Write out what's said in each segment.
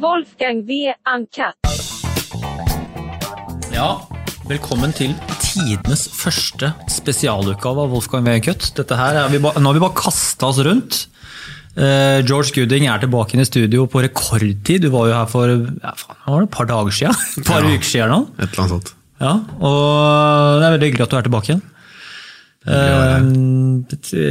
Wolfgang V. Uncut. Ja, velkommen til tidenes første spesialutgave av Wolfgang V. Uncut. Dette her er vi ba, nå har vi bare kasta oss rundt. Eh, George Gooding er tilbake inn i studio på rekordtid. Du var jo her for ja, faen, var det, et par dager siden? Et par Ja. uker siden nå. Et eller annet sånt. Ja, og det er veldig hyggelig at du er tilbake igjen. Eh,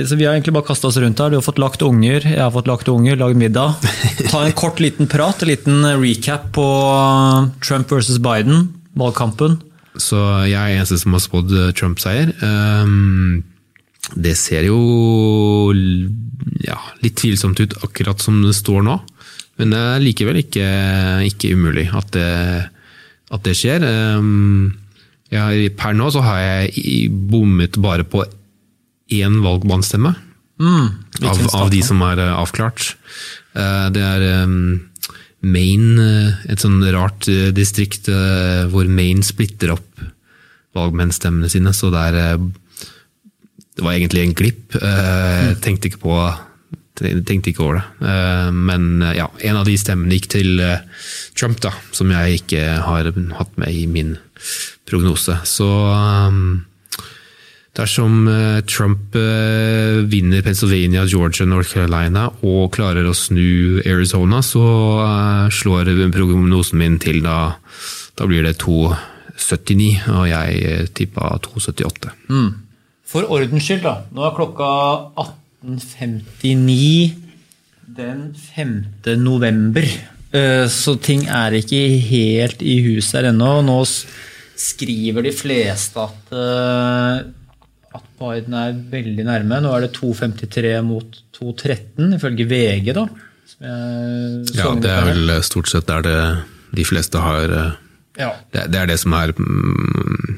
så Vi har egentlig bare kasta oss rundt her. Du har fått lagt unger, jeg har fått lagt unger, lagd middag. Ta en kort liten prat, en liten recap på Trump versus Biden, valgkampen. Så jeg er eneste som har spådd eh, Trump-seier. Ehm, det ser jo ja, litt tvilsomt ut akkurat som det står nå. Men det er likevel ikke, ikke umulig at det, at det skjer. Ehm, jeg, per nå så har jeg bommet bare på én valgmannsstemme. av, av de som er eh, avklart. Eh, det er ehm, Maine, eh, et sånn rart distrikt hvor Maine splitter opp valgmennsstemmene sine, så det er Det var egentlig en glipp. Jeg tenkte ikke på tenkte ikke over det. Eh, Men eh, ja, en av de stemmene gikk til eh, Trump, da, som jeg ikke har hatt med i min prognose. Så ehm, Dersom Trump vinner Pennsylvania, Georgia, North Carolina og klarer å snu Arizona, så slår prognosen min til da. Da blir det 2,79, og jeg tippa 2,78. For ordens skyld, da. Nå er klokka 18.59 den 5. november. Eh, Så ting er ikke helt i hus her ennå. Nå skriver de fleste at, eh, at Biden er veldig nærme. Nå er det 2,53 mot 2,13, ifølge VG, da. Ja, det er vel stort sett der det de fleste har eh, ja. Det, det er det som er mm,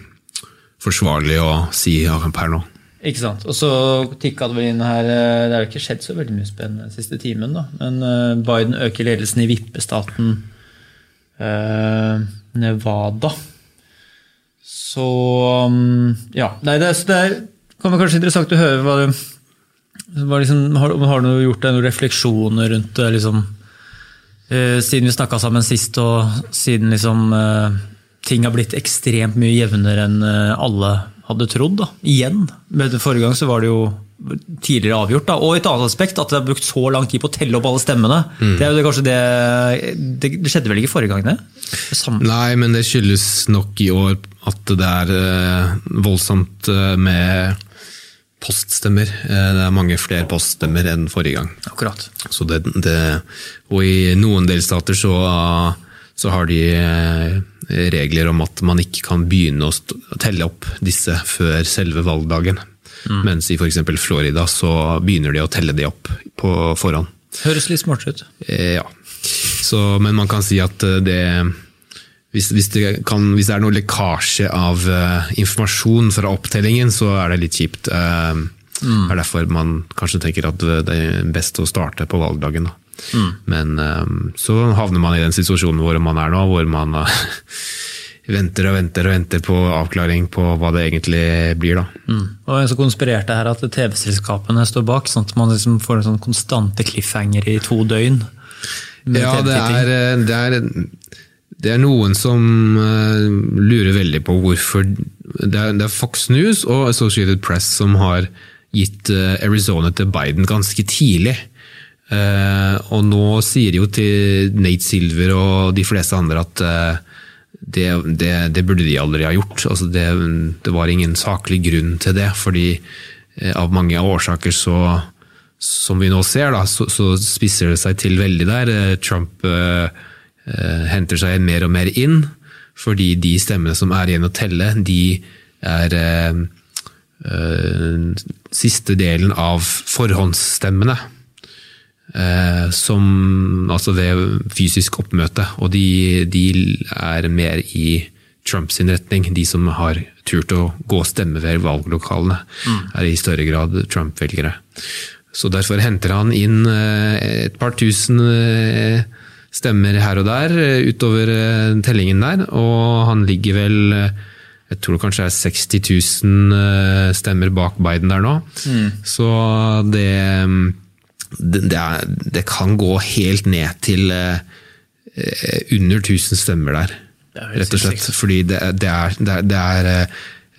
forsvarlig å si ja, per nå. Ikke sant. Og så tikka det vel inn her eh, Det har ikke skjedd så veldig mye spennende den siste timen, da. Men eh, Biden øker ledelsen i vippestaten eh, Nevada. Så mm, Ja. Nei, det, så det er, kan kanskje interessant å høre hva du liksom, har, har du gjort deg noen refleksjoner rundt det, liksom eh, Siden vi snakka sammen sist, og siden liksom eh, ting har blitt ekstremt mye jevnere enn alle hadde trodd. da, Igjen. Men Forrige gang så var det jo tidligere avgjort. da, Og et annet aspekt, at det har brukt så lang tid på å telle opp alle stemmene. Det er jo det, kanskje det, det Det skjedde vel ikke forrige gang, det? samme. Nei, men det skyldes nok i år at det er eh, voldsomt eh, med poststemmer. Eh, det er mange flere poststemmer enn forrige gang. Akkurat. Så det, det, og i noen delstater så, så har de eh, regler om at man ikke kan begynne å telle opp disse før selve valgdagen. Mens i f.eks. Florida så begynner de å telle de opp på forhånd. Høres litt smartere ut. Eh, Ja. Så, men man kan si at eh, det hvis, hvis, det kan, hvis det er noe lekkasje av uh, informasjon fra opptellingen, så er det litt kjipt. Eh, Det er derfor man kanskje tenker at det er best å starte på valgdagen. Da. Men um, så havner man i den situasjonen hvor man er nå, hvor man uh, venter og venter og venter på avklaring på hva det egentlig blir. da. Mm. Og jeg så konspirerte her at TV-selskapene står bak, sånn at man liksom får en sånn konstante cliffhanger i to døgn. Ja, det er, eh, det, er, det er noen som eh, lurer veldig på hvorfor det er, det er Fox News og Associated Press som har gitt Arizona til Biden ganske tidlig. Eh, og nå sier jo til Nate Silver og de fleste andre at eh, det, det, det burde de aldri ha gjort. Altså det, det var ingen saklig grunn til det, fordi eh, av mange årsaker så som vi nå ser, da, så, så spisser det seg til veldig der. Trump eh, henter seg mer og mer inn, fordi de stemmene som er igjen å telle, de er eh, eh, siste delen av forhåndsstemmene. Eh, som altså ved fysisk oppmøte, og de, de er mer i Trumps retning. De som har turt å gå og stemme ved valglokalene, er i større grad Trump-velgere. Så derfor henter han inn eh, et par tusen eh, stemmer her og der utover tellingen der, og han ligger vel jeg tror kanskje det er 60 000 eh, stemmer bak Biden der nå. Så det, det, er, det kan gå helt ned til eh, eh, under 1000 stemmer der. Er Rett og slett. Fordi det, det er, det er, er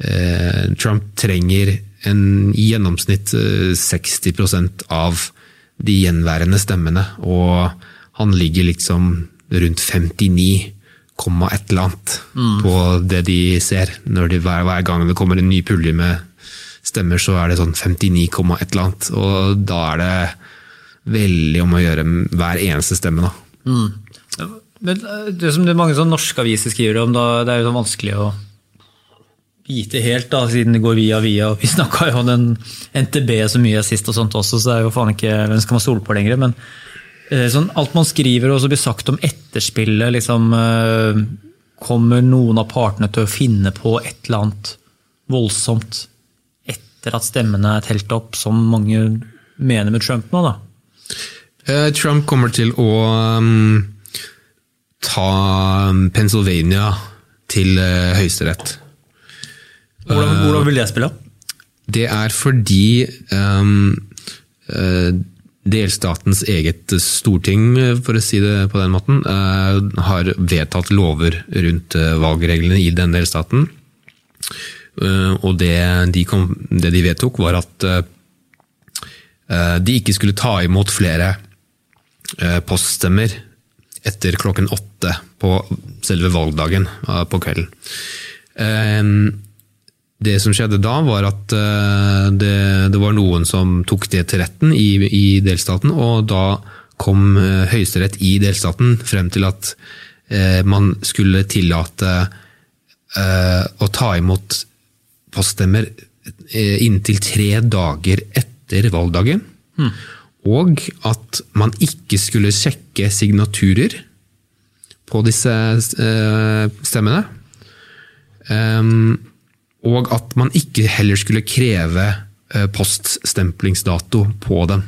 eh, Trump trenger en i gjennomsnitt eh, 60% av de gjenværende stemmene, og han ligger liksom rundt 59, komma et eller annet på det de ser. Når de, hver, hver gang det kommer en ny pulje med stemmer, så er det sånn 59, komma et eller annet. Og da er det veldig om å gjøre hver eneste stemme, da. Men eh, det som det mange sånn norske aviser skriver om, da, det er jo sånn vanskelig å vite helt, da, siden det går via via. Vi snakka jo om den NTB så mye sist, og sånt også, så det er jo faen ikke hvem skal man stole på lenger. Men eh, sånn, alt man skriver og så blir sagt om etterspillet, liksom eh, Kommer noen av partene til å finne på et eller annet voldsomt etter at stemmene er telt opp, som mange mener med Trump nå, da? Eh, Trump kommer til å um, ta Pennsylvania til uh, høyesterett. Hvordan, hvordan vil det spille? Det er fordi um, uh, delstatens eget storting, for å si det på den måten, uh, har vedtatt lover rundt eh, valgreglene i den delstaten. Eh, og det de, kom, det de vedtok, var at eh, eh, de ikke skulle ta imot flere eh, poststemmer etter klokken åtte på selve valgdagen eh, på kvelden. Eh, det som skjedde da, var at eh, det, det var noen som tok det til retten i, i delstaten, og da kom eh, Høyesterett i delstaten frem til at eh, man skulle tillate eh, å ta imot poststemmer eh, inntil tre dager etter valgdagen. Og at man ikke skulle sjekke signaturer på disse eh, stemmene. Ehm, og at man ikke heller skulle kreve eh, poststemplingsdato på dem.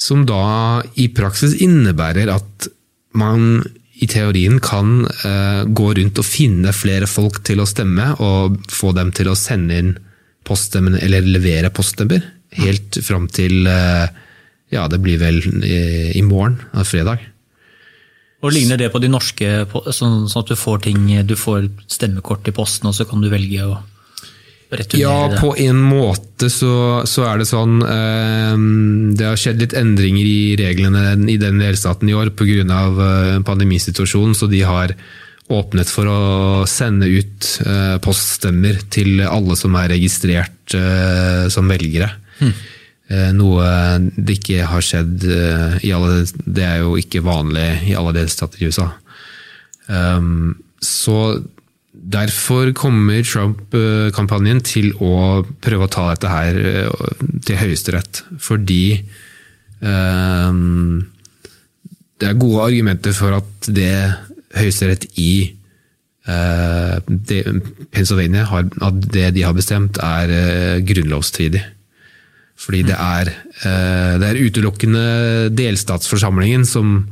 Som da i praksis innebærer at man i teorien kan eh, gå rundt og finne flere folk til å stemme, og få dem til å sende inn poststemmene, eller levere poststemmer, helt fram til eh, ja, det blir vel eh, i morgen, av fredag. Og Ligner det på de norske, sånn, sånn at du får ting, du får stemmekort i posten, og så kan du velge å returnere Ja, det? på en måte så, så er det sånn eh, Det har skjedd litt endringer i reglene i den delstaten i år pga. Eh, pandemisituasjonen, så de har åpnet for å sende ut eh, poststemmer til alle som er registrert eh, som velgere. Eh, Noe det ikke har skjedd eh, i alle Det er jo ikke vanlig i alle delstater i USA. Um, så derfor kommer Trump-kampanjen til å prøve å ta dette her eh, til Høyesterett. Fordi um, det er gode argumenter for at det Høyesterett i eh, Pennsylvania har, at det de har bestemt, er eh, grunnlovsstridig. Fordi det er, eh, det er utelukkende delstatsforsamlingen som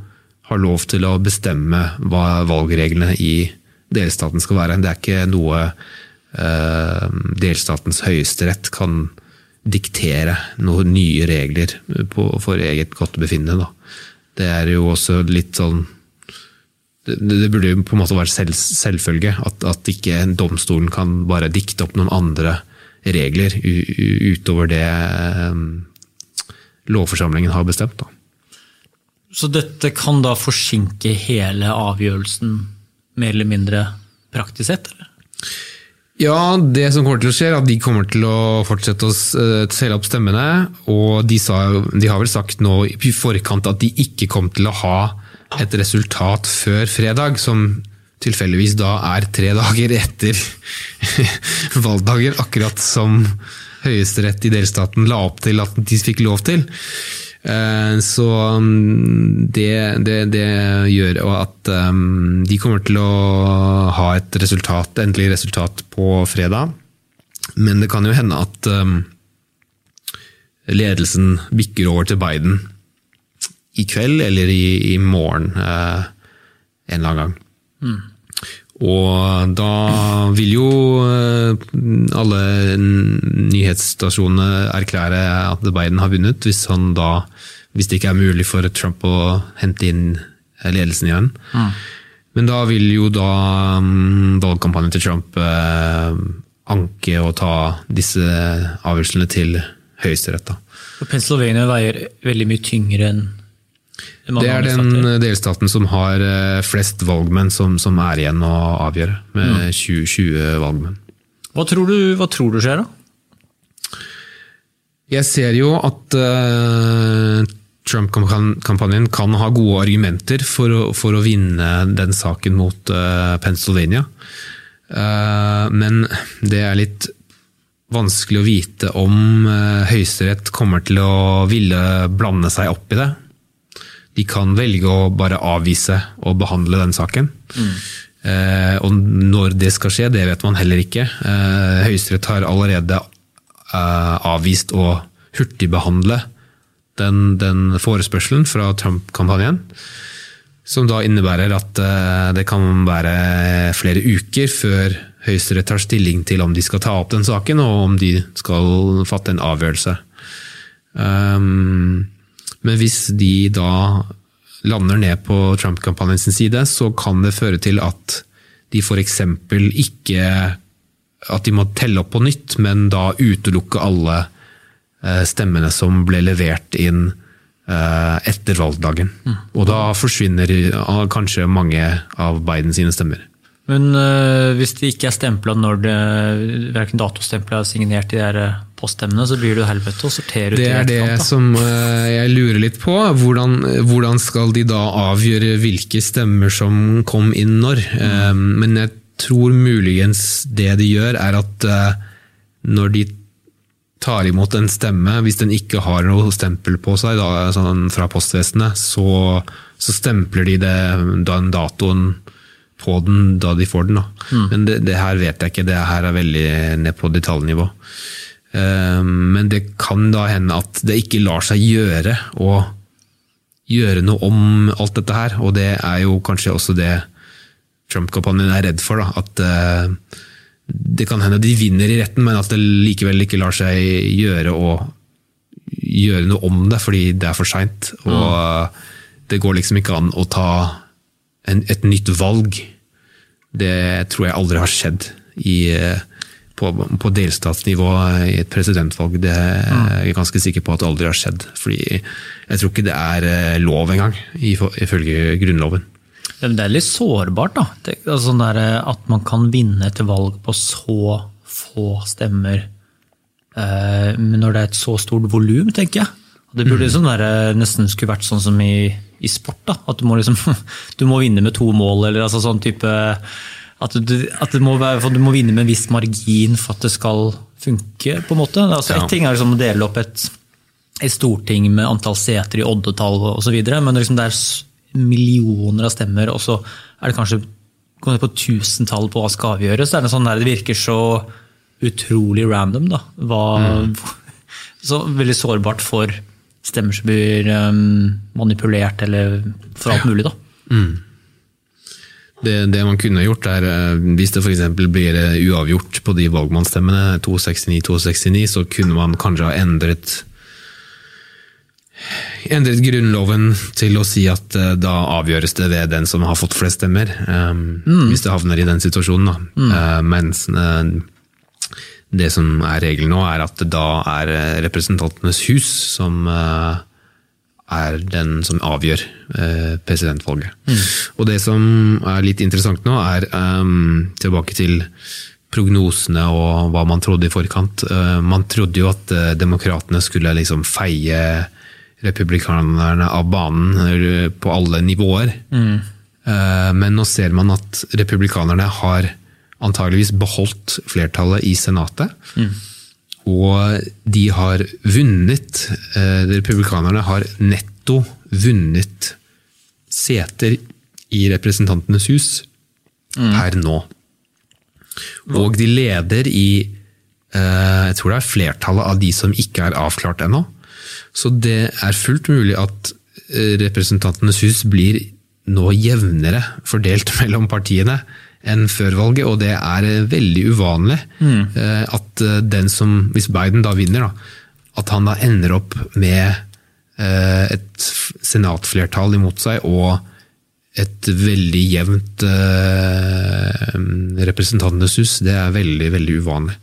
har lov til å bestemme hva valgreglene i delstaten skal være. Det er ikke noe eh, delstatens høyesterett kan diktere noen nye regler på, for eget godt befinnende. Det er jo også litt sånn det, burde jo på en måte være selv, selvfølge at, at ikke domstolen kan bare dikte opp noen andre regler utover det eh, lovforsamlingen har bestemt. Da. Så dette kan da forsinke hele avgjørelsen, mer eller mindre praktisk sett? eller? Ja, det som kommer til å skje, er at de kommer til å fortsette å eh, opp stemmene. Og de, sa, de har vel sagt nå i forkant at de ikke kom til å ha et resultat før fredag, som tilfeldigvis da er tre dager etter valgdagen, akkurat som Høyesterett i delstaten la opp til at de fikk lov til. Eh, Så mm, det, det, det gjør at um, de kommer til å ha et resultat, endelig resultat på fredag. Men det kan jo hende at um, ledelsen bikker over til Biden i kveld eller i, i morgen eh, en eller annen gang. Og da vil jo eh, alle nyhetsstasjonene erklære at Biden har vunnet, hvis, han da, hvis det ikke er mulig for Trump å hente inn ledelsen igjen. Men da vil jo da mm, valgkampanjen til Trump eh, anke og ta disse avgjørelsene til Høyesterett. Pennsylvania veier veldig mye tyngre enn Det er den delstaten som har eh, flest valgmenn som, som er igjen å avgjøre, med 20, 20 valgmenn. Hva tror, du, hva tror du skjer, da? Jeg ser jo at uh, Trump-kampanjen kan ha gode argumenter for å, for å vinne den saken mot uh, Pennsylvania. Uh, men det er litt vanskelig å vite om Høyesterett kommer til å ville blande seg opp i det. De kan velge å bare avvise og behandle den saken. Eh, og når det skal skje, det vet man heller ikke. Eh, Høyesterett har allerede eh, avvist å hurtigbehandle den, den forespørselen fra Trump-kampanjen. Som da innebærer at eh, det kan være flere uker før Høyesterett tar stilling til om de skal ta opp den saken, og om de skal fatte en avgjørelse. Um, men hvis de da lander ned på Trump-kampanjens side, så kan det føre til at de f.eks. ikke At de må telle opp på nytt, men da utelukke alle eh, stemmene som ble levert inn eh, etter valgdagen. Og da forsvinner eh, kanskje mange av Biden sine stemmer. Men øh, hvis det ikke er stempla når det verken datostempla er signert i de her øh, stemmene, så blir jo helvete å sortere ut Det er det kant, som eh, jeg lurer litt på. Hvordan, hvordan skal de da avgjøre hvilke stemmer som kom inn når? Eh, Men jeg tror muligens det de gjør, er at eh, når de tar imot en stemme, hvis den ikke har noe stempel på seg da, sånn fra postvesenet, så, så stempler de det, den datoen på den da de får den. Da. Men det, det her vet jeg ikke, det her er veldig ned på detaljnivå. Eh, Men det kan da hende at det ikke lar seg gjøre å gjøre noe om alt dette her, og det er jo kanskje også det Trump-kampanjen er redd for. Da. At eh, det kan hende de vinner i retten, men at det likevel ikke lar seg gjøre å gjøre noe om det, fordi det er for seint. Og eh, det går liksom ikke an å ta en, et nytt valg. Det tror jeg aldri har skjedd i, eh, på, på delstatsnivå i et presidentvalg. Det er jeg ganske sikker på at aldri har skjedd. Fordi jeg tror ikke det er eh, lov engang, ifølge Grunnloven. Men det er litt sårbart, da. Det, altså sånn der, øh, at man kan vinne et valg på så få stemmer eh, men når det er et så stort volum, tenker jeg. Det burde liksom være, nesten skulle vært sånn som i, i sport. da, At du må, liksom, du må vinne med to mål, eller altså sånn type At, du, at du, må være, du må vinne med en viss margin for at det skal funke. på en måte. Altså, Ja. Et ting er liksom å dele opp et, et storting med antall seter i oddetall osv., men liksom det er millioner av stemmer, og så er det kanskje på tusentall på hva skal avgjøres. Det, det sånn det virker så utrolig random. da. Hva, Så veldig sårbart for stemmer som blir um, manipulert, eller for alt mulig. da. Det, det man kunne gjort er, eh, hvis det f.eks. blir eh, uavgjort på de valgmannsstemmene, 269-269, så kunne man kanskje ha endret endret Grunnloven til å si at eh, da avgjøres det ved den som har fått flest stemmer. eh, Hvis det havner i den situasjonen. Da. Eh, mens uh, det som er regelen nå, er at da er Representantenes hus som eh, er den som avgjør presidentvalget. Mm. Og det som er litt interessant nå, er um, tilbake til prognosene og hva man trodde i forkant. Uh, man trodde jo at uh, demokratene skulle liksom feie republikanerne av banen eh, på alle nivåer. Eh, men nå ser man at republikanerne har antageligvis beholdt flertallet i senatet. Og de har vunnet eh, Republikanerne har netto vunnet seter i Representantenes hus per nå. Og de leder i eh, Jeg tror det er flertallet av de som ikke er avklart ennå. Så det er fullt mulig at eh, Representantenes hus blir nå jevnere fordelt mellom partiene enn før valget, og det er eh, veldig uvanlig mm. at eh, den som, hvis Biden da vinner, da, at han da ender opp med eh, et senatflertall imot seg og et veldig jevnt eh, Representantenes hus, det er veldig, veldig uvanlig.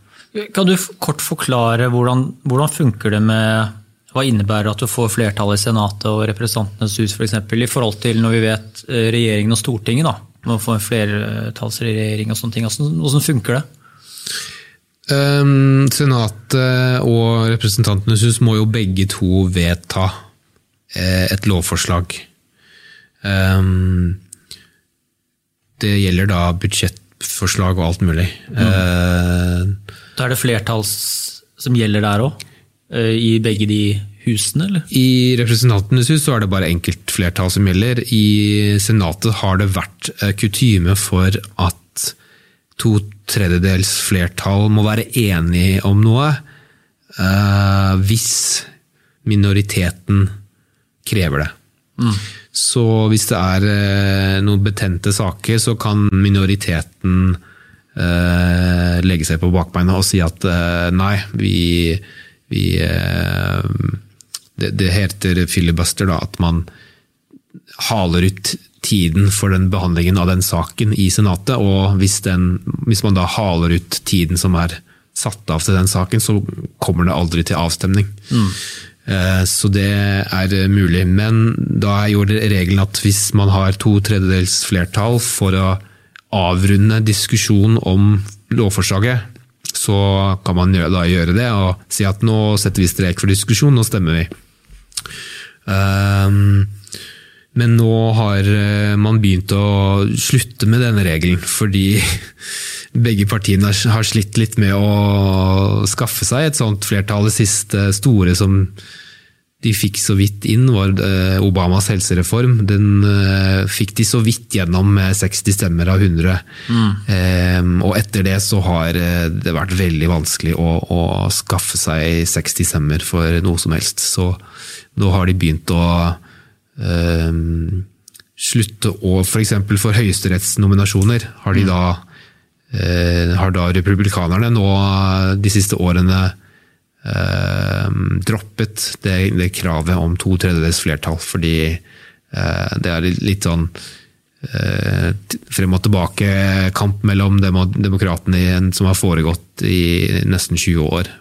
Kan du kort forklare hvordan, hvordan funker det med Hva innebærer at du får flertall i Senatet og Representantenes hus f.eks. For i forhold til når vi vet eh, regjeringen og Stortinget, da. Må få en flertallsregjering og sånne ting. Hvordan, hvordan funker det? Um, Senatet og Representantenes hus må jo begge to vedta eh, et lovforslag. Um, det gjelder da budsjettforslag og alt mulig. Eh, Da er det flertalls som gjelder der òg? I begge de husene, eller? I Representantenes hus så er det bare enkeltflertall som gjelder. I Senatet har det vært eh, kutyme for at to tredjedels flertall må være enige om noe eh, hvis minoriteten krever det. Så hvis det er eh, noen betente saker, så kan minoriteten legge seg på bakbeina og si at nei, vi, vi det, det heter filibuster, da, at man haler ut tiden for den behandlingen av den saken i Senatet. Og hvis, den, hvis man da haler ut tiden som er satt av til den saken, så kommer det aldri til avstemning. Mm. Så det er mulig. Men da er jo regelen at hvis man har to tredjedels flertall for å avrunde diskusjon om lovforslaget, så kan man da gjøre det og si at nå setter vi strek for diskusjon, nå stemmer vi. Um, men nå har eh, man begynt å slutte med denne regelen, fordi begge partiene har slitt litt med å skaffe seg et sånt flertall. Det siste store som de fikk så vidt inn, var eh, Obamas helsereform. Den eh, fikk de så vidt gjennom med 60 stemmer av 100. Mm. Og etter det så har det vært veldig vanskelig å, å skaffe seg 60 stemmer for noe som helst. Så nå har de begynt å eh, slutte å F.eks. for, for høyesterettsnominasjoner har de da eh, har da republikanerne nå de siste årene eh, droppet det, det kravet om to tredjedels flertall, fordi eh, det er litt sånn eh, frem og tilbake-kamp mellom demo, demokratene som har foregått i nesten 20 år.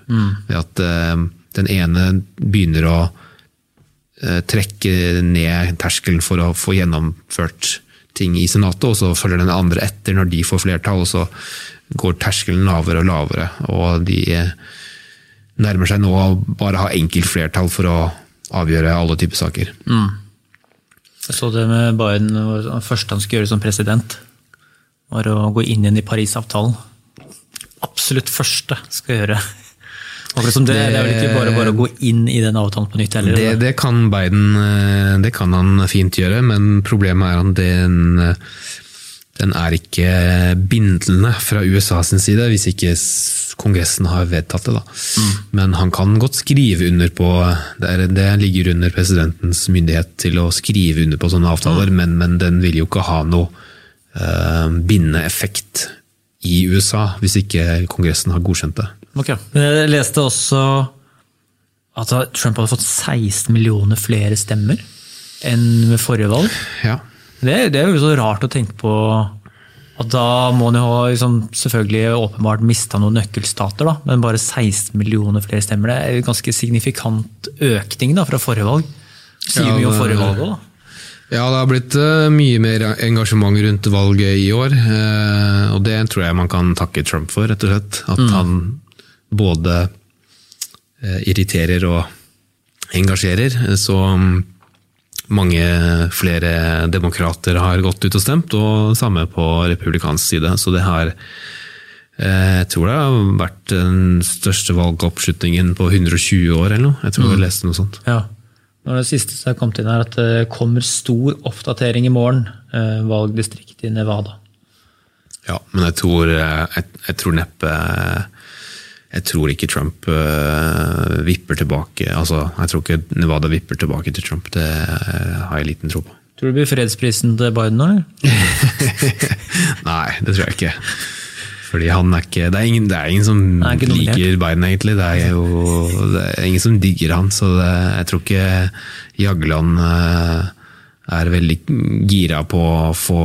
Ved at eh, den ene begynner å eh, trekke ned terskelen for å få gjennomført ting i Senatet, og så følger den andre etter når de får flertall, og så går terskelen lavere og lavere. Og de eh, nærmer seg nå å bare ha enkelt flertall for å avgjøre alle typer saker. Jeg så det med Biden, det første han skulle gjøre som president, var å gå inn igjen i Parisavtalen. Absolutt første skal gjøre. Akkurat som det, det er vel ikke bare, bare å gå inn i den avtalen på nytt heller? Det, det kan Biden eh, det kan han fint gjøre, men problemet er at den, eh, den er ikke bindende fra USA sin side, hvis ikke Kongressen har vedtatt det. Da. Men han kan godt skrive under på det, er, det ligger under presidentens myndighet til å skrive under på sånne avtaler, men, men den vil jo ikke ha noe eh, bindende effekt i USA hvis ikke Kongressen har godkjent det. Ok. Men jeg leste også at Trump hadde fått 16 millioner flere stemmer enn ved forrige valg. Ja. Det, det er jo så rart å tenke på at da må han jo ha liksom, selvfølgelig åpenbart mista noen nøkkelstater, da, men bare 16 millioner flere stemmer. Det er en ganske signifikant økning da, fra forrige valg. Sier Ja, mye om forrige valg òg, da. Ja, det har blitt eh, mye mer engasjement rundt valget i år. eh, og det tror jeg man kan takke Trump for, rett og slett. At han både eh, irriterer og engasjerer. Så mm, mange flere demokrater har gått ut og stemt, og samme på republikansk side. Så det har eh, jeg tror det har vært den største valgoppslutningen på 120 år eller noe. Jeg tror jeg leste noe sånt. Ja. Nå er det siste som har kommet inn her, at det kommer stor oppdatering i morgen. Eh, valgdistrikt i Nevada. Ja, men jeg tror, eh, jeg, jeg tror neppe Jeg tror ikke Trump øh, vipper tilbake. Altså, jeg tror ikke Nevada vipper tilbake til Trump. Det har jeg liten tro på. Tror du det blir fredsprisen til Biden nå? Nei, det tror jeg ikke. Fordi han er ikke Det er ingen, det er ingen som er ikke liker Biden, egentlig. Det er jo det er ingen som digger han, så det, jeg tror ikke Jagland øh, er veldig gira på å få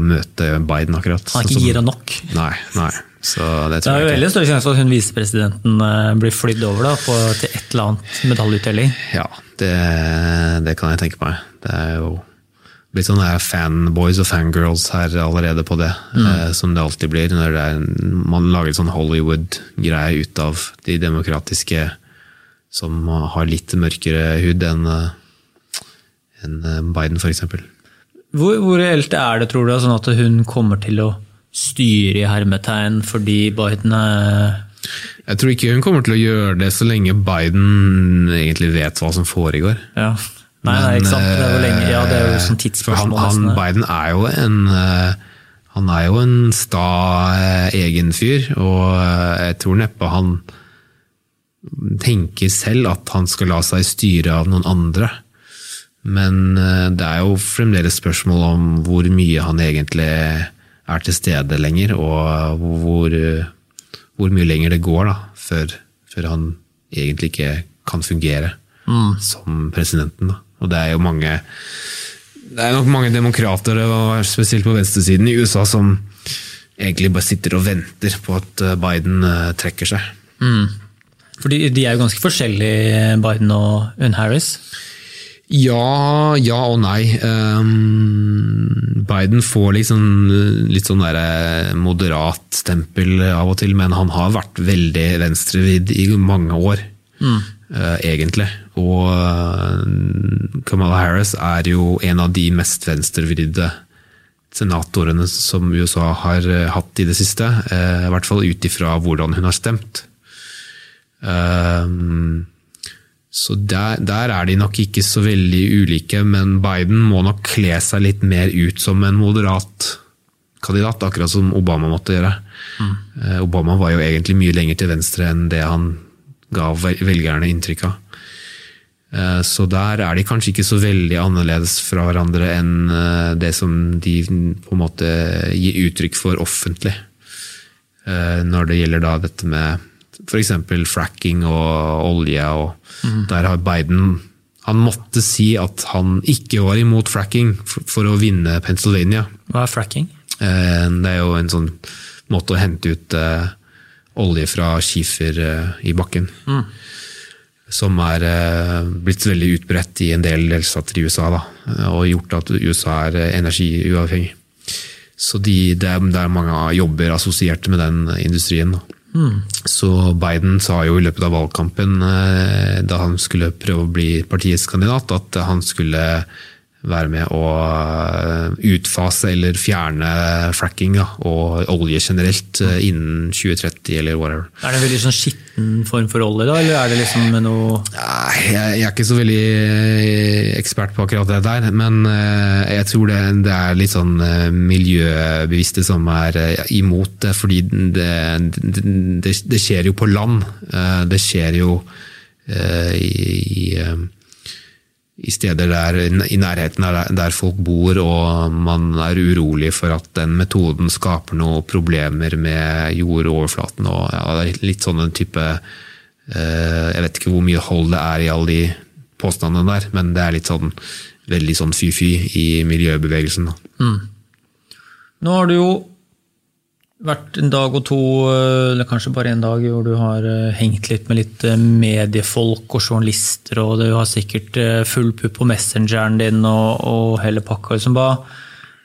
møte Biden, akkurat. Han er ikke Sånn gira nok. Nei, nei. Så det Det er jo veldig stor sjanse for at hun visepresidenten eh, blir flydd over da, på, til et eller annet medaljeutdeling. Ja, det, det kan jeg tenke meg. Det er jo blitt sånne fanboys og fangirls her allerede på det, eh, som det alltid blir når det er, man lager sånn Hollywood-greie ut av de demokratiske som har litt mørkere hud enn en eh, Biden, f.eks. Hvor, hvor reelt er det, tror du, sånn at hun kommer til å styre i hermetegn fordi Biden er Jeg tror ikke hun kommer til å gjøre det så lenge Biden egentlig vet hva som foregår. ja. Nei, nei, ikke sant. Det er jo lenge, ja, det er jo sånn tidsspørsmål. han, han. Biden er jo en eh, han er jo en sta eh, egen fyr, og eh, jeg tror neppe han tenker selv at han skal la seg styre av noen andre. Men eh, det er jo fremdeles spørsmål om hvor mye han egentlig er til stede lenger, og hvor, hvor mye lenger det går da, før, før han egentlig ikke kan fungere som presidenten. Da. Og det er jo mange det er nok mange demokrater, spesielt på venstresiden i USA, som egentlig bare sitter og venter på at eh, Biden eh, trekker seg. Fordi de er jo ganske forskjellige, Biden og Unn Harris. Ja, ja og nei. Um, Biden får liksom, litt sånn der eh, moderat stempel av og til, men han har vært veldig venstrevidd i mange år, eh, egentlig. Og uh, Kamala Harris er jo en av de mest venstrevridde senatorene som USA har hatt i det siste, Uh, i hvert fall ut ifra hvordan hun har stemt. Um, så der, der er de nok ikke så veldig ulike, men Biden må nok kle seg litt mer ut som en moderat kandidat, akkurat som Obama måtte gjøre. Mm. Obama var jo egentlig mye lenger til venstre enn det han ga velgerne inntrykk av. Eh, Så der er de kanskje ikke så veldig annerledes fra hverandre enn eh, det som de på en måte gir uttrykk for offentlig. Når det gjelder da dette med f.eks. fracking og olje. og Der har Biden Han måtte si at han ikke var imot fracking for, for å vinne Pennsylvania. Hva er fracking? Eh, Det er jo en sånn måte å hente ut eh, olje fra skifer eh, i bakken. Som er blitt veldig utbredt i en del delstater i USA, da, og gjort at USA er energiuavhengig. Så de, det, er, det er mange jobber assosiert med den industrien. Da. Så Biden sa jo i løpet av valgkampen, eh, da han skulle prøve å bli partiets kandidat, at han skulle være med å eh, utfase eller fjerne fracking da, og olje generelt eh, innen 2030 eller whatever. Er det en veldig sånn skitten form for olje, da, eller er det liksom noe jeg, jeg er ikke så veldig eh, ekspert på akkurat det der, men jeg tror det, det er litt sånn miljøbevisste som er imot det, fordi det, det, det, skjer jo på land. Det skjer jo i, i, i steder der, i nærheten der, folk bor, og man er urolig for at den metoden skaper noen problemer med jordoverflaten. og ja, litt sånn en type eh, Jeg vet ikke hvor mye hold det er i alle de påstandene der, men det er litt sånn veldig sånn fy-fy i miljøbevegelsen. Mm. Nå har du jo vært en dag og to, eller kanskje bare en dag, hvor du har eh, hengt litt med litt eh, mediefolk og journalister, og du har sikkert eh, full pupp på messengeren din og, og hele pakka. Liksom, hva,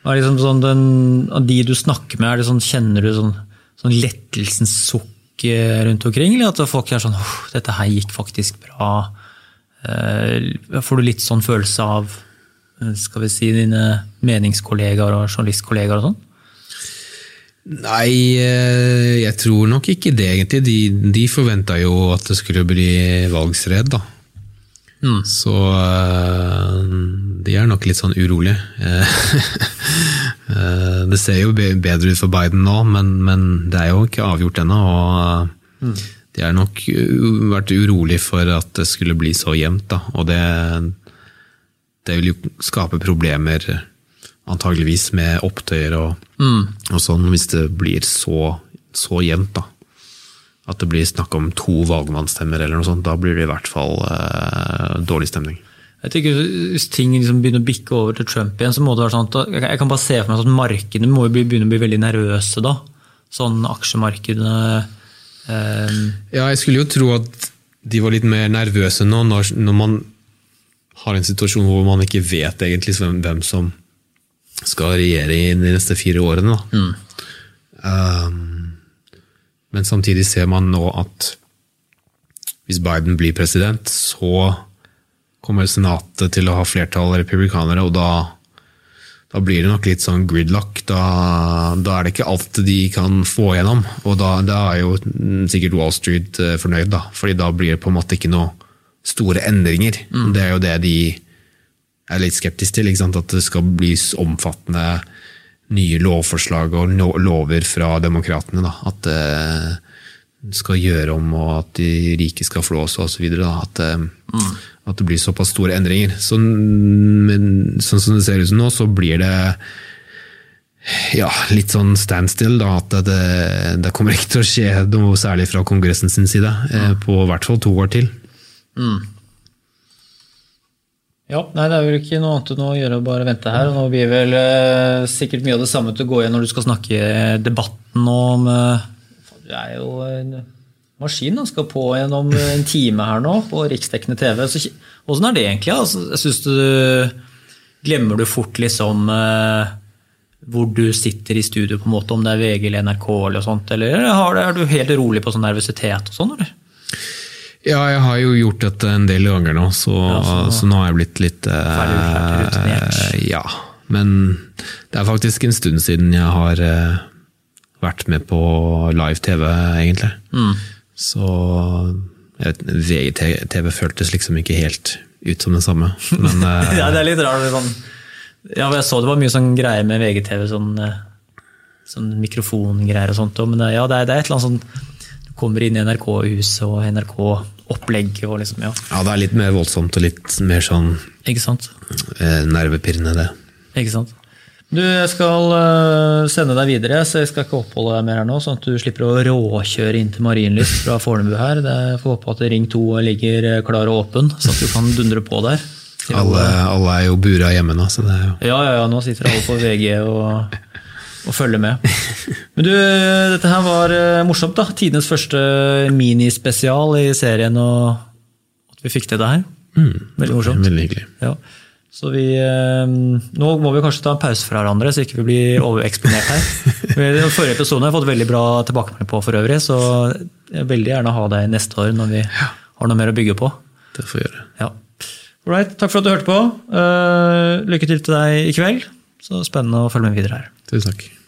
er liksom sånn den, av de du snakker med, sånn, kjenner du sånn, sånn lettelsens sukk eh, rundt omkring, eller at folk er sånn «Åh, dette her gikk faktisk bra? Eh, Får du litt sånn følelse av eh, skal vi si, dine meningskollegaer og journalistkollegaer og sånn? Nei, eh, jeg tror nok ikke det, egentlig. De, de forventa jo at det skulle bli valgsred, da. Så eh, de er nok litt sånn urolige. Eh, det ser jo bedre ut for Biden nå, men, men det er jo ikke avgjort ennå. Og eh, de har nok vært urolig for at det skulle bli så jevnt. Da. Og det, det vil jo skape problemer antageligvis med opptøyer og, og sånn, hvis det blir så, så jevnt. da. At det blir snakk om to valgmannsstemmer eller noe sånt. Da blir det i hvert fall eh, dårlig stemning. Jeg tenker Hvis ting liksom begynner å bikke over til Trump igjen, så må det være sånn at jeg kan bare se for meg at markedene må jo begynne å bli veldig nervøse da. Sånn aksjemarkedene eh, Ja, jeg skulle jo tro at de var litt mer nervøse nå, når, når man har en situasjon hvor man ikke vet egentlig hvem, hvem som skal regjere i de neste fire årene. Da. Um, men samtidig ser man nå at hvis Biden blir president, så kommer Senatet til å ha flertall republikanere, og da, da blir det nok litt sånn gridlock. Da, da er det ikke alt de kan få gjennom, og da, da er jo sikkert Wall Street eh, fornøyd, da. fordi da blir det på en måte ikke noe store endringer. Det er jo det de er litt skeptisk til, at det skal bli omfattende nye lovforslag og lover fra demokratene. Da. At det skal gjøre om, og at de rike skal og så videre. At, mm. at det blir såpass store endringer. Så, men sånn som det ser ut som nå, så blir det ja, litt sånn standstill. Da, at det, det kommer ikke til å skje noe særlig fra Kongressen sin side eh, på i hvert fall to år til. Ja, nei, det er vel ikke noe annet enn å gjøre å bare vente her. og Nå blir vel eh, sikkert mye av det samme til å gå igjen når du skal snakke debatten om eh, Du er jo en maskin som skal på gjennom en time her nå på riksdekkende TV. Åssen er det egentlig? Altså, jeg synes du Glemmer du fort liksom eh, hvor du sitter i studio, på en måte, om det er VG eller NRK eller sånt, eller er du helt rolig på sånn nervøsitet og sånn, eller? Ja, jeg har jo gjort dette en del ganger nå, så, så- så, nå har jeg blitt litt uh. Ja, men det er faktisk en stund siden jeg har uh, vært med på live-TV, egentlig. Mm. Så VGTV føltes liksom ikke helt ut som det samme. Men uh, Ja, det er litt rart. Sånn. Ja, jeg så det var mye sånn greier med VGTV, sånn, sånn mikrofongreier og sånt. Men ja, det er, det er et eller annet sånn kommer inn i NRK-huset og NRK-opplegget og liksom, ja. ja, det er litt mer voldsomt og litt mer sånn Ikke sant? eh, nervepirrende, det. Ikke sant? Du, jeg skal eh, sende deg videre, så jeg skal ikke oppholde deg mer her nå, sånn at du slipper å råkjøre inn til Marienlyst fra Fornebu her. Det er- Får håpe at Ring 2 ligger eh, klar og åpen, sånn at du kan dundre på der. Alle, alle er jo bura hjemme nå, så det er jo Ja, ja, ja, nå sitter alle på VG og, og følge med. Men du, dette her var eh, morsomt, da. Tidenes første minispesial i serien, og at vi fikk til det her. Veldig morsomt. veldig hyggelig. Ja. Så vi, eh, nå må vi kanskje ta en pause fra hverandre, så ikke vi blir overeksponert her. I forrige episode har jeg fått veldig bra tilbakemelding på for øvrig, så jeg vil veldig gjerne ha deg neste år når vi har noe mer å bygge på. Det får vi gjøre. Ja. Alright, takk for at du hørte på. Eh, lykke til til deg i kveld. Så spennende å følge med videre her. Tusen takk.